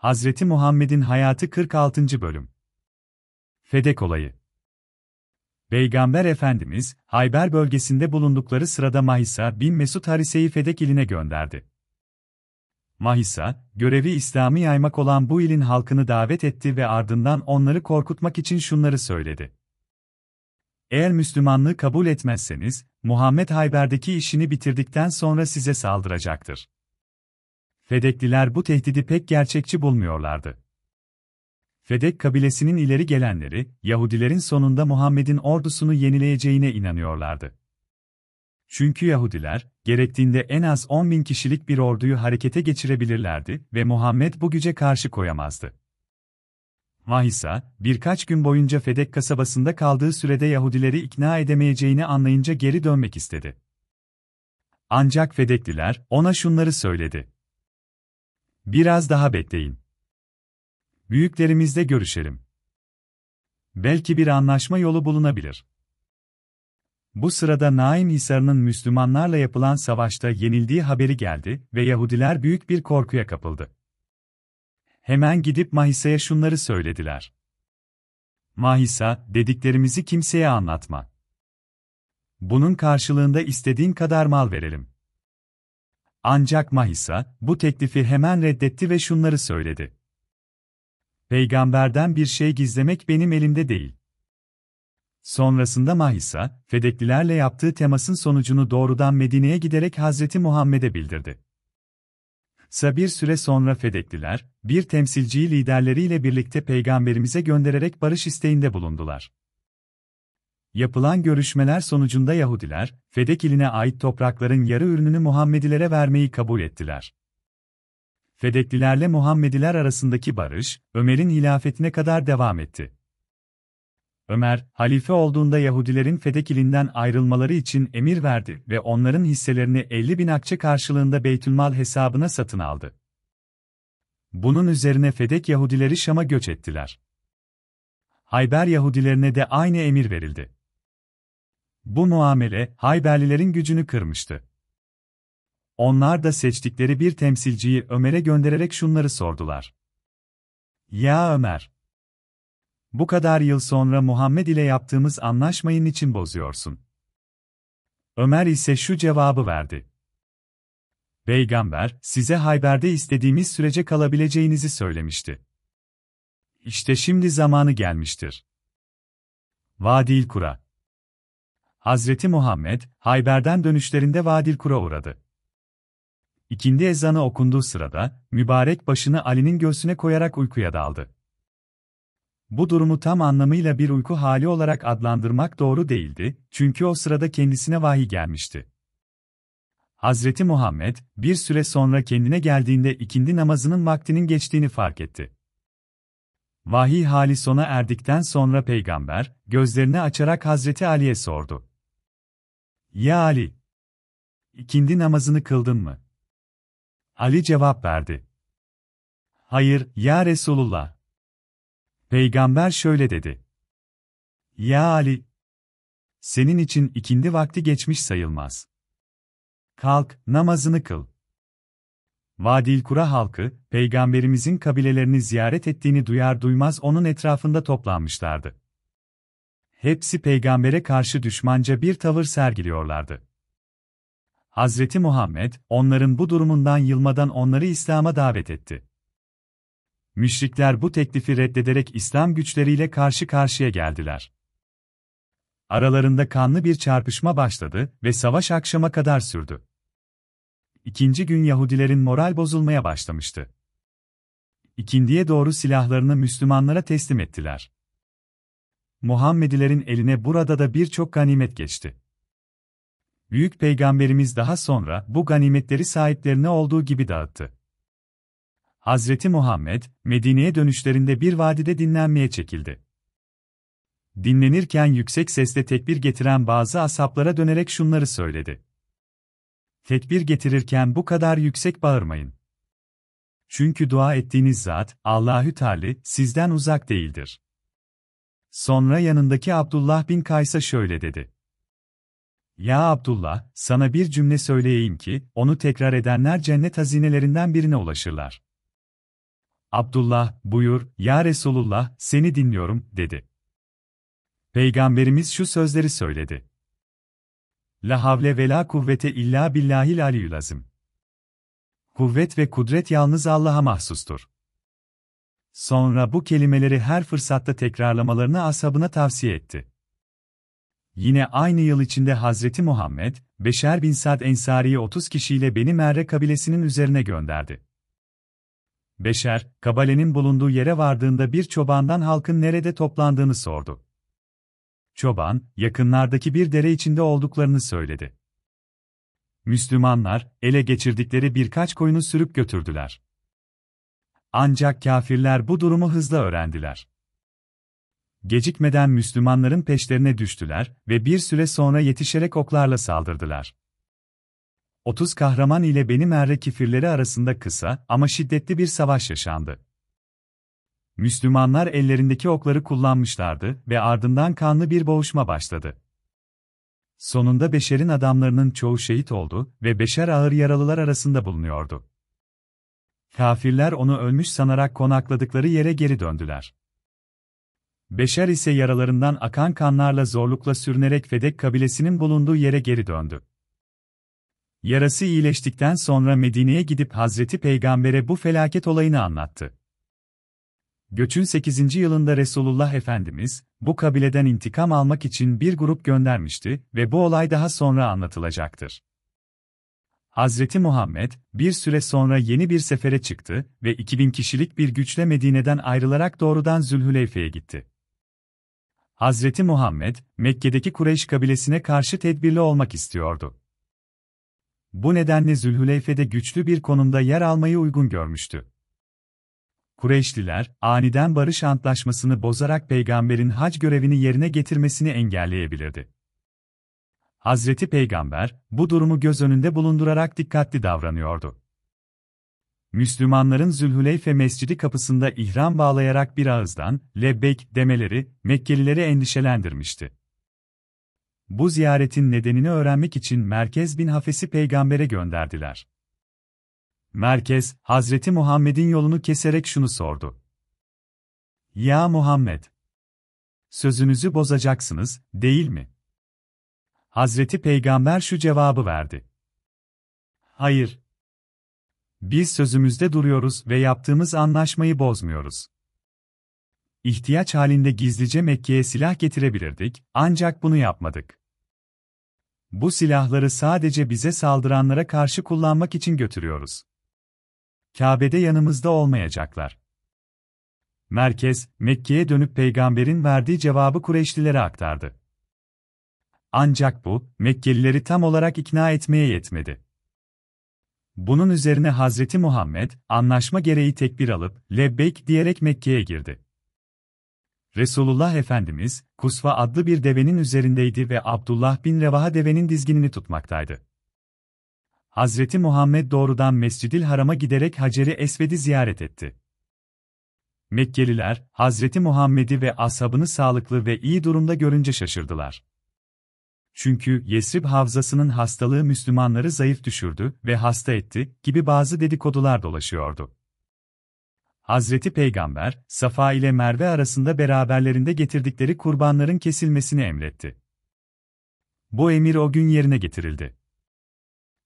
Hazreti Muhammed'in hayatı 46. bölüm. Fedek olayı. Peygamber Efendimiz, Hayber bölgesinde bulundukları sırada Mahisa bin Mesud Harise'yi Fedek iline gönderdi. Mahisa, görevi İslam'ı yaymak olan bu ilin halkını davet etti ve ardından onları korkutmak için şunları söyledi. Eğer Müslümanlığı kabul etmezseniz, Muhammed Hayber'deki işini bitirdikten sonra size saldıracaktır. Fedekliler bu tehdidi pek gerçekçi bulmuyorlardı. Fedek kabilesinin ileri gelenleri, Yahudilerin sonunda Muhammed'in ordusunu yenileyeceğine inanıyorlardı. Çünkü Yahudiler, gerektiğinde en az 10 bin kişilik bir orduyu harekete geçirebilirlerdi ve Muhammed bu güce karşı koyamazdı. Mahisa, birkaç gün boyunca Fedek kasabasında kaldığı sürede Yahudileri ikna edemeyeceğini anlayınca geri dönmek istedi. Ancak Fedekliler, ona şunları söyledi. Biraz daha bekleyin. Büyüklerimizle görüşelim. Belki bir anlaşma yolu bulunabilir. Bu sırada Naim Hisarı'nın Müslümanlarla yapılan savaşta yenildiği haberi geldi ve Yahudiler büyük bir korkuya kapıldı. Hemen gidip Mahisa'ya şunları söylediler. Mahisa, dediklerimizi kimseye anlatma. Bunun karşılığında istediğin kadar mal verelim. Ancak Mahisa, bu teklifi hemen reddetti ve şunları söyledi. Peygamberden bir şey gizlemek benim elimde değil. Sonrasında Mahisa, Fedeklilerle yaptığı temasın sonucunu doğrudan Medine'ye giderek Hazreti Muhammed'e bildirdi. Sa bir süre sonra Fedekliler, bir temsilciyi liderleriyle birlikte peygamberimize göndererek barış isteğinde bulundular. Yapılan görüşmeler sonucunda Yahudiler, Fedek iline ait toprakların yarı ürününü Muhammedilere vermeyi kabul ettiler. Fedeklilerle Muhammediler arasındaki barış, Ömer'in hilafetine kadar devam etti. Ömer, halife olduğunda Yahudilerin Fedek ilinden ayrılmaları için emir verdi ve onların hisselerini 50 bin akçe karşılığında Beytülmal hesabına satın aldı. Bunun üzerine Fedek Yahudileri Şam'a göç ettiler. Hayber Yahudilerine de aynı emir verildi. Bu muamele, Hayberlilerin gücünü kırmıştı. Onlar da seçtikleri bir temsilciyi Ömer'e göndererek şunları sordular. Ya Ömer! Bu kadar yıl sonra Muhammed ile yaptığımız anlaşmayı niçin bozuyorsun? Ömer ise şu cevabı verdi. Peygamber, size Hayber'de istediğimiz sürece kalabileceğinizi söylemişti. İşte şimdi zamanı gelmiştir. Vadil Kura Hazreti Muhammed, Hayber'den dönüşlerinde Vadil Kura uğradı. İkindi ezanı okunduğu sırada, mübarek başını Ali'nin göğsüne koyarak uykuya daldı. Bu durumu tam anlamıyla bir uyku hali olarak adlandırmak doğru değildi, çünkü o sırada kendisine vahiy gelmişti. Hazreti Muhammed, bir süre sonra kendine geldiğinde ikindi namazının vaktinin geçtiğini fark etti. Vahiy hali sona erdikten sonra peygamber, gözlerini açarak Hazreti Ali'ye sordu. Ya Ali! İkindi namazını kıldın mı? Ali cevap verdi. Hayır, ya Resulullah. Peygamber şöyle dedi. Ya Ali! Senin için ikindi vakti geçmiş sayılmaz. Kalk, namazını kıl. Vadil Kura halkı, peygamberimizin kabilelerini ziyaret ettiğini duyar duymaz onun etrafında toplanmışlardı. Hepsi peygambere karşı düşmanca bir tavır sergiliyorlardı. Hazreti Muhammed, onların bu durumundan yılmadan onları İslam'a davet etti. Müşrikler bu teklifi reddederek İslam güçleriyle karşı karşıya geldiler. Aralarında kanlı bir çarpışma başladı ve savaş akşama kadar sürdü. İkinci gün Yahudilerin moral bozulmaya başlamıştı. İkindiye doğru silahlarını Müslümanlara teslim ettiler. Muhammedilerin eline burada da birçok ganimet geçti. Büyük peygamberimiz daha sonra bu ganimetleri sahiplerine olduğu gibi dağıttı. Hazreti Muhammed, Medine'ye dönüşlerinde bir vadide dinlenmeye çekildi. Dinlenirken yüksek sesle tekbir getiren bazı asaplara dönerek şunları söyledi. Tekbir getirirken bu kadar yüksek bağırmayın. Çünkü dua ettiğiniz zat, Allahü Teala, sizden uzak değildir. Sonra yanındaki Abdullah bin Kays'a şöyle dedi. Ya Abdullah, sana bir cümle söyleyeyim ki, onu tekrar edenler cennet hazinelerinden birine ulaşırlar. Abdullah, buyur, ya Resulullah, seni dinliyorum, dedi. Peygamberimiz şu sözleri söyledi. La havle ve la kuvvete illa billahil aliyyülazim. Kuvvet ve kudret yalnız Allah'a mahsustur. Sonra bu kelimeleri her fırsatta tekrarlamalarını ashabına tavsiye etti. Yine aynı yıl içinde Hazreti Muhammed, Beşer bin Sad Ensari'yi 30 kişiyle Beni Merre kabilesinin üzerine gönderdi. Beşer, kabalenin bulunduğu yere vardığında bir çobandan halkın nerede toplandığını sordu. Çoban, yakınlardaki bir dere içinde olduklarını söyledi. Müslümanlar, ele geçirdikleri birkaç koyunu sürüp götürdüler. Ancak kafirler bu durumu hızla öğrendiler. Gecikmeden Müslümanların peşlerine düştüler ve bir süre sonra yetişerek oklarla saldırdılar. 30 kahraman ile Beni Merre kifirleri arasında kısa ama şiddetli bir savaş yaşandı. Müslümanlar ellerindeki okları kullanmışlardı ve ardından kanlı bir boğuşma başladı. Sonunda Beşer'in adamlarının çoğu şehit oldu ve Beşer ağır yaralılar arasında bulunuyordu. Kafirler onu ölmüş sanarak konakladıkları yere geri döndüler. Beşer ise yaralarından akan kanlarla zorlukla sürünerek Fedek kabilesinin bulunduğu yere geri döndü. Yarası iyileştikten sonra Medine'ye gidip Hazreti Peygamber'e bu felaket olayını anlattı. Göçün 8. yılında Resulullah Efendimiz, bu kabileden intikam almak için bir grup göndermişti ve bu olay daha sonra anlatılacaktır. Hazreti Muhammed, bir süre sonra yeni bir sefere çıktı ve 2000 kişilik bir güçle Medine'den ayrılarak doğrudan Zülhüleyfe'ye gitti. Hazreti Muhammed, Mekke'deki Kureyş kabilesine karşı tedbirli olmak istiyordu. Bu nedenle Zülhüleyfe'de güçlü bir konumda yer almayı uygun görmüştü. Kureyşliler, aniden barış antlaşmasını bozarak peygamberin hac görevini yerine getirmesini engelleyebilirdi. Hazreti Peygamber, bu durumu göz önünde bulundurarak dikkatli davranıyordu. Müslümanların Zülhüleyfe Mescidi kapısında ihram bağlayarak bir ağızdan, lebbeyk demeleri, Mekkelileri endişelendirmişti. Bu ziyaretin nedenini öğrenmek için Merkez bin Hafes'i peygambere gönderdiler. Merkez, Hazreti Muhammed'in yolunu keserek şunu sordu. Ya Muhammed! Sözünüzü bozacaksınız, değil mi? Hazreti Peygamber şu cevabı verdi. Hayır. Biz sözümüzde duruyoruz ve yaptığımız anlaşmayı bozmuyoruz. İhtiyaç halinde gizlice Mekke'ye silah getirebilirdik, ancak bunu yapmadık. Bu silahları sadece bize saldıranlara karşı kullanmak için götürüyoruz. Kabe'de yanımızda olmayacaklar. Merkez, Mekke'ye dönüp peygamberin verdiği cevabı Kureyşlilere aktardı. Ancak bu, Mekkelileri tam olarak ikna etmeye yetmedi. Bunun üzerine Hazreti Muhammed, anlaşma gereği tekbir alıp, lebbeyk diyerek Mekke'ye girdi. Resulullah Efendimiz, Kusva adlı bir devenin üzerindeydi ve Abdullah bin Revaha devenin dizginini tutmaktaydı. Hazreti Muhammed doğrudan Mescidil Haram'a giderek Hacer-i Esved'i ziyaret etti. Mekkeliler, Hazreti Muhammed'i ve ashabını sağlıklı ve iyi durumda görünce şaşırdılar. Çünkü Yesrib havzasının hastalığı Müslümanları zayıf düşürdü ve hasta etti gibi bazı dedikodular dolaşıyordu. Hazreti Peygamber, Safa ile Merve arasında beraberlerinde getirdikleri kurbanların kesilmesini emretti. Bu emir o gün yerine getirildi.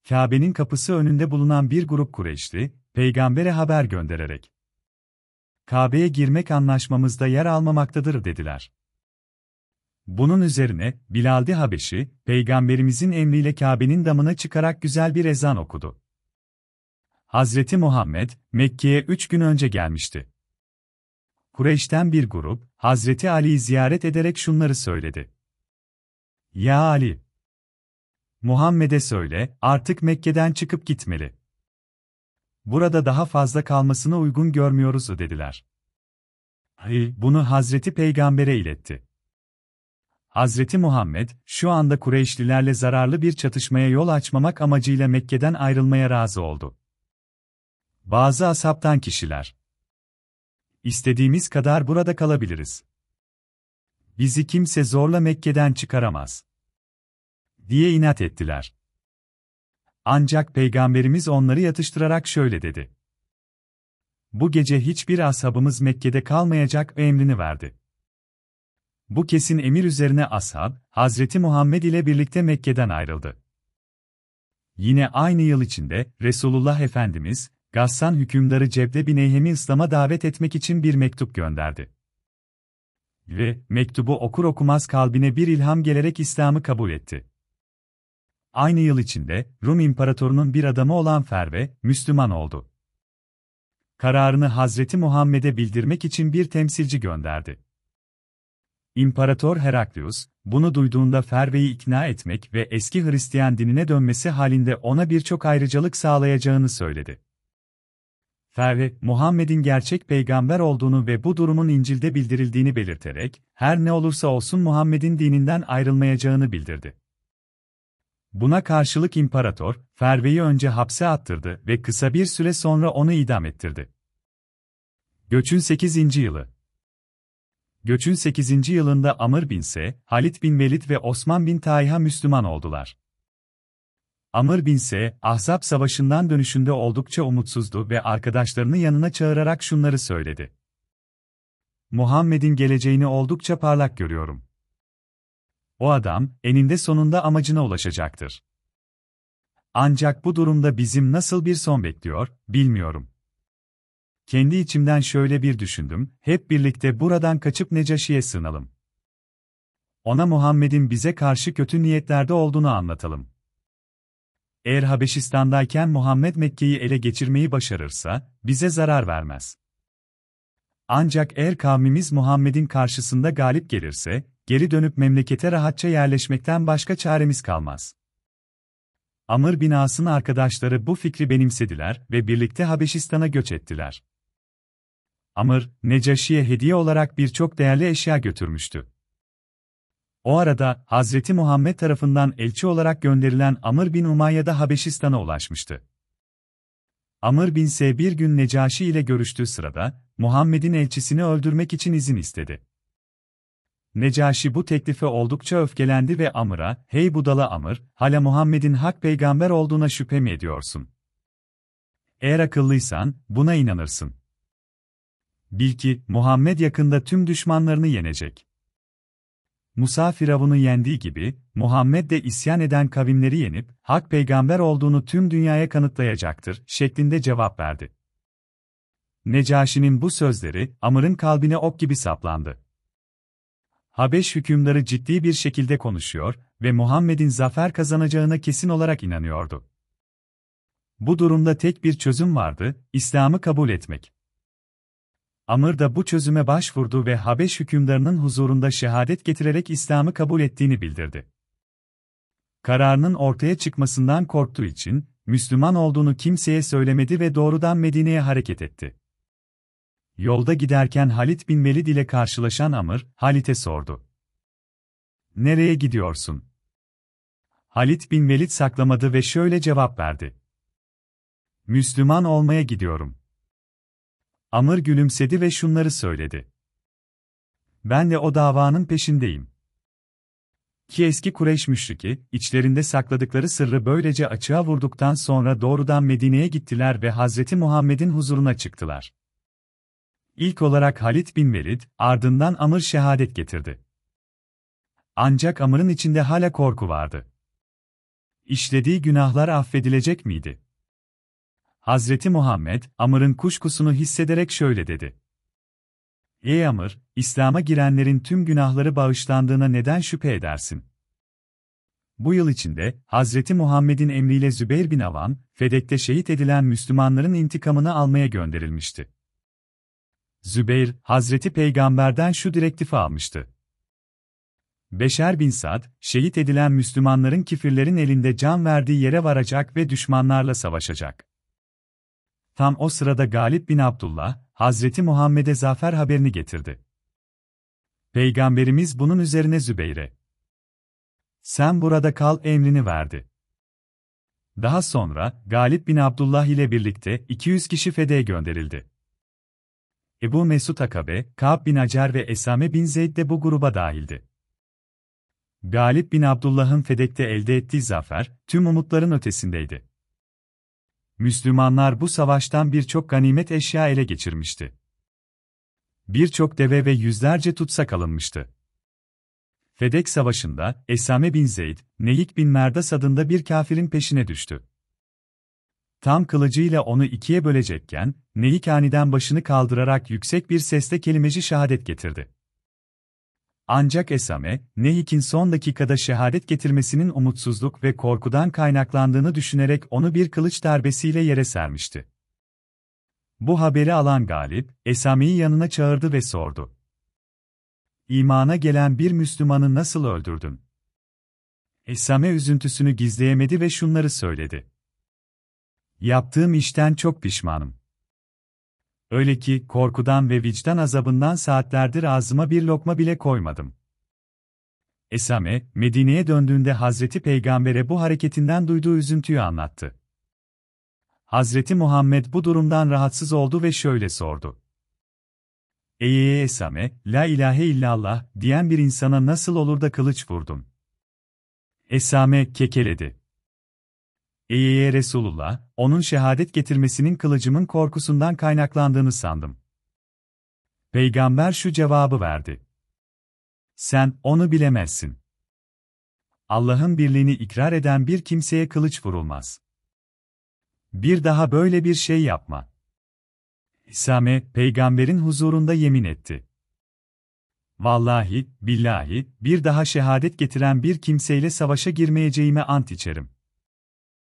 Kabe'nin kapısı önünde bulunan bir grup Kureyşli, peygambere haber göndererek Kabe'ye girmek anlaşmamızda yer almamaktadır dediler. Bunun üzerine Bilaldi Habeşi, peygamberimizin emriyle Kabe'nin damına çıkarak güzel bir ezan okudu. Hazreti Muhammed, Mekke'ye üç gün önce gelmişti. Kureyş'ten bir grup, Hazreti Ali'yi ziyaret ederek şunları söyledi. Ya Ali! Muhammed'e söyle, artık Mekke'den çıkıp gitmeli. Burada daha fazla kalmasını uygun görmüyoruz dediler. Hayır, bunu Hazreti Peygamber'e iletti. Hazreti Muhammed, şu anda Kureyşlilerle zararlı bir çatışmaya yol açmamak amacıyla Mekke'den ayrılmaya razı oldu. Bazı asaptan kişiler. İstediğimiz kadar burada kalabiliriz. Bizi kimse zorla Mekke'den çıkaramaz. Diye inat ettiler. Ancak Peygamberimiz onları yatıştırarak şöyle dedi. bu gece hiçbir ashabımız Mekke'de kalmayacak emrini verdi. Bu kesin emir üzerine ashab, Hazreti Muhammed ile birlikte Mekke'den ayrıldı. Yine aynı yıl içinde, Resulullah Efendimiz, Gassan hükümdarı Cebde bin Eyhem'i İslam'a davet etmek için bir mektup gönderdi. Ve, mektubu okur okumaz kalbine bir ilham gelerek İslam'ı kabul etti. Aynı yıl içinde, Rum İmparatorunun bir adamı olan Ferve, Müslüman oldu. Kararını Hazreti Muhammed'e bildirmek için bir temsilci gönderdi. İmparator Heraklius, bunu duyduğunda Ferve'yi ikna etmek ve eski Hristiyan dinine dönmesi halinde ona birçok ayrıcalık sağlayacağını söyledi. Ferve, Muhammed'in gerçek peygamber olduğunu ve bu durumun İncil'de bildirildiğini belirterek, her ne olursa olsun Muhammed'in dininden ayrılmayacağını bildirdi. Buna karşılık imparator, Ferve'yi önce hapse attırdı ve kısa bir süre sonra onu idam ettirdi. Göçün 8. yılı Göçün 8. yılında Amr bin Se, Halit bin Velid ve Osman bin Tayha Müslüman oldular. Amr bin Se, Ahzab Savaşı'ndan dönüşünde oldukça umutsuzdu ve arkadaşlarını yanına çağırarak şunları söyledi. Muhammed'in geleceğini oldukça parlak görüyorum. O adam, eninde sonunda amacına ulaşacaktır. Ancak bu durumda bizim nasıl bir son bekliyor, bilmiyorum. Kendi içimden şöyle bir düşündüm, hep birlikte buradan kaçıp Necaşi'ye sığınalım. Ona Muhammed'in bize karşı kötü niyetlerde olduğunu anlatalım. Eğer Habeşistan'dayken Muhammed Mekke'yi ele geçirmeyi başarırsa, bize zarar vermez. Ancak eğer kavmimiz Muhammed'in karşısında galip gelirse, geri dönüp memlekete rahatça yerleşmekten başka çaremiz kalmaz. Amr bin As'ın arkadaşları bu fikri benimsediler ve birlikte Habeşistan'a göç ettiler. Amr, Necaşi'ye hediye olarak birçok değerli eşya götürmüştü. O arada, Hazreti Muhammed tarafından elçi olarak gönderilen Amr bin Umayya da Habeşistan'a ulaşmıştı. Amr bin S. bir gün Necaşi ile görüştüğü sırada, Muhammed'in elçisini öldürmek için izin istedi. Necaşi bu teklife oldukça öfkelendi ve Amr'a, hey budala Amr, hala Muhammed'in hak peygamber olduğuna şüphe mi ediyorsun? Eğer akıllıysan, buna inanırsın. Bil ki, Muhammed yakında tüm düşmanlarını yenecek. Musa Firavun'u yendiği gibi, Muhammed de isyan eden kavimleri yenip, hak peygamber olduğunu tüm dünyaya kanıtlayacaktır, şeklinde cevap verdi. Necaşi'nin bu sözleri, Amr'ın kalbine ok gibi saplandı. Habeş hükümdarı ciddi bir şekilde konuşuyor ve Muhammed'in zafer kazanacağına kesin olarak inanıyordu. Bu durumda tek bir çözüm vardı, İslam'ı kabul etmek. Amr da bu çözüme başvurdu ve Habeş hükümdarının huzurunda şehadet getirerek İslam'ı kabul ettiğini bildirdi. Kararının ortaya çıkmasından korktuğu için, Müslüman olduğunu kimseye söylemedi ve doğrudan Medine'ye hareket etti. Yolda giderken Halit bin Velid ile karşılaşan Amr, Halit'e sordu. Nereye gidiyorsun? Halit bin Velid saklamadı ve şöyle cevap verdi. Müslüman olmaya gidiyorum. Amr gülümsedi ve şunları söyledi. Ben de o davanın peşindeyim. Ki eski Kureyş müşriki, içlerinde sakladıkları sırrı böylece açığa vurduktan sonra doğrudan Medine'ye gittiler ve Hazreti Muhammed'in huzuruna çıktılar. İlk olarak Halit bin Velid, ardından Amr şehadet getirdi. Ancak Amr'ın içinde hala korku vardı. İşlediği günahlar affedilecek miydi? Hazreti Muhammed, Amr'ın kuşkusunu hissederek şöyle dedi. Ey Amr, İslam'a girenlerin tüm günahları bağışlandığına neden şüphe edersin? Bu yıl içinde, Hazreti Muhammed'in emriyle Zübeyir bin Avam, Fedek'te şehit edilen Müslümanların intikamını almaya gönderilmişti. Zübeyir, Hazreti Peygamber'den şu direktifi almıştı. Beşer bin Sad, şehit edilen Müslümanların kifirlerin elinde can verdiği yere varacak ve düşmanlarla savaşacak. Tam o sırada Galip bin Abdullah, Hazreti Muhammed'e zafer haberini getirdi. Peygamberimiz bunun üzerine Zübeyre. Sen burada kal emrini verdi. Daha sonra, Galip bin Abdullah ile birlikte 200 kişi Fede'ye gönderildi. Ebu Mesud Akabe, Ka'b bin Acer ve Esame bin Zeyd de bu gruba dahildi. Galip bin Abdullah'ın Fedek'te elde ettiği zafer, tüm umutların ötesindeydi. Müslümanlar bu savaştan birçok ganimet eşya ele geçirmişti. Birçok deve ve yüzlerce tutsak alınmıştı. Fedek Savaşı'nda Esame bin Zeyd, Nehik bin Merdas adında bir kafirin peşine düştü. Tam kılıcıyla onu ikiye bölecekken, Nehik aniden başını kaldırarak yüksek bir sesle kelimeci şehadet getirdi. Ancak Esame, Nehik'in son dakikada şehadet getirmesinin umutsuzluk ve korkudan kaynaklandığını düşünerek onu bir kılıç darbesiyle yere sermişti. Bu haberi alan Galip, Esame'yi yanına çağırdı ve sordu. İmana gelen bir Müslümanı nasıl öldürdün? Esame üzüntüsünü gizleyemedi ve şunları söyledi. Yaptığım işten çok pişmanım. Öyle ki korkudan ve vicdan azabından saatlerdir ağzıma bir lokma bile koymadım. Esame, Medine'ye döndüğünde Hazreti Peygamber'e bu hareketinden duyduğu üzüntüyü anlattı. Hazreti Muhammed bu durumdan rahatsız oldu ve şöyle sordu. Ey Esame, la ilahe illallah diyen bir insana nasıl olur da kılıç vurdun? Esame kekeledi. Ey Resulullah, onun şehadet getirmesinin kılıcımın korkusundan kaynaklandığını sandım. Peygamber şu cevabı verdi. Sen onu bilemezsin. Allah'ın birliğini ikrar eden bir kimseye kılıç vurulmaz. Bir daha böyle bir şey yapma. İsame, peygamberin huzurunda yemin etti. Vallahi, billahi, bir daha şehadet getiren bir kimseyle savaşa girmeyeceğime ant içerim.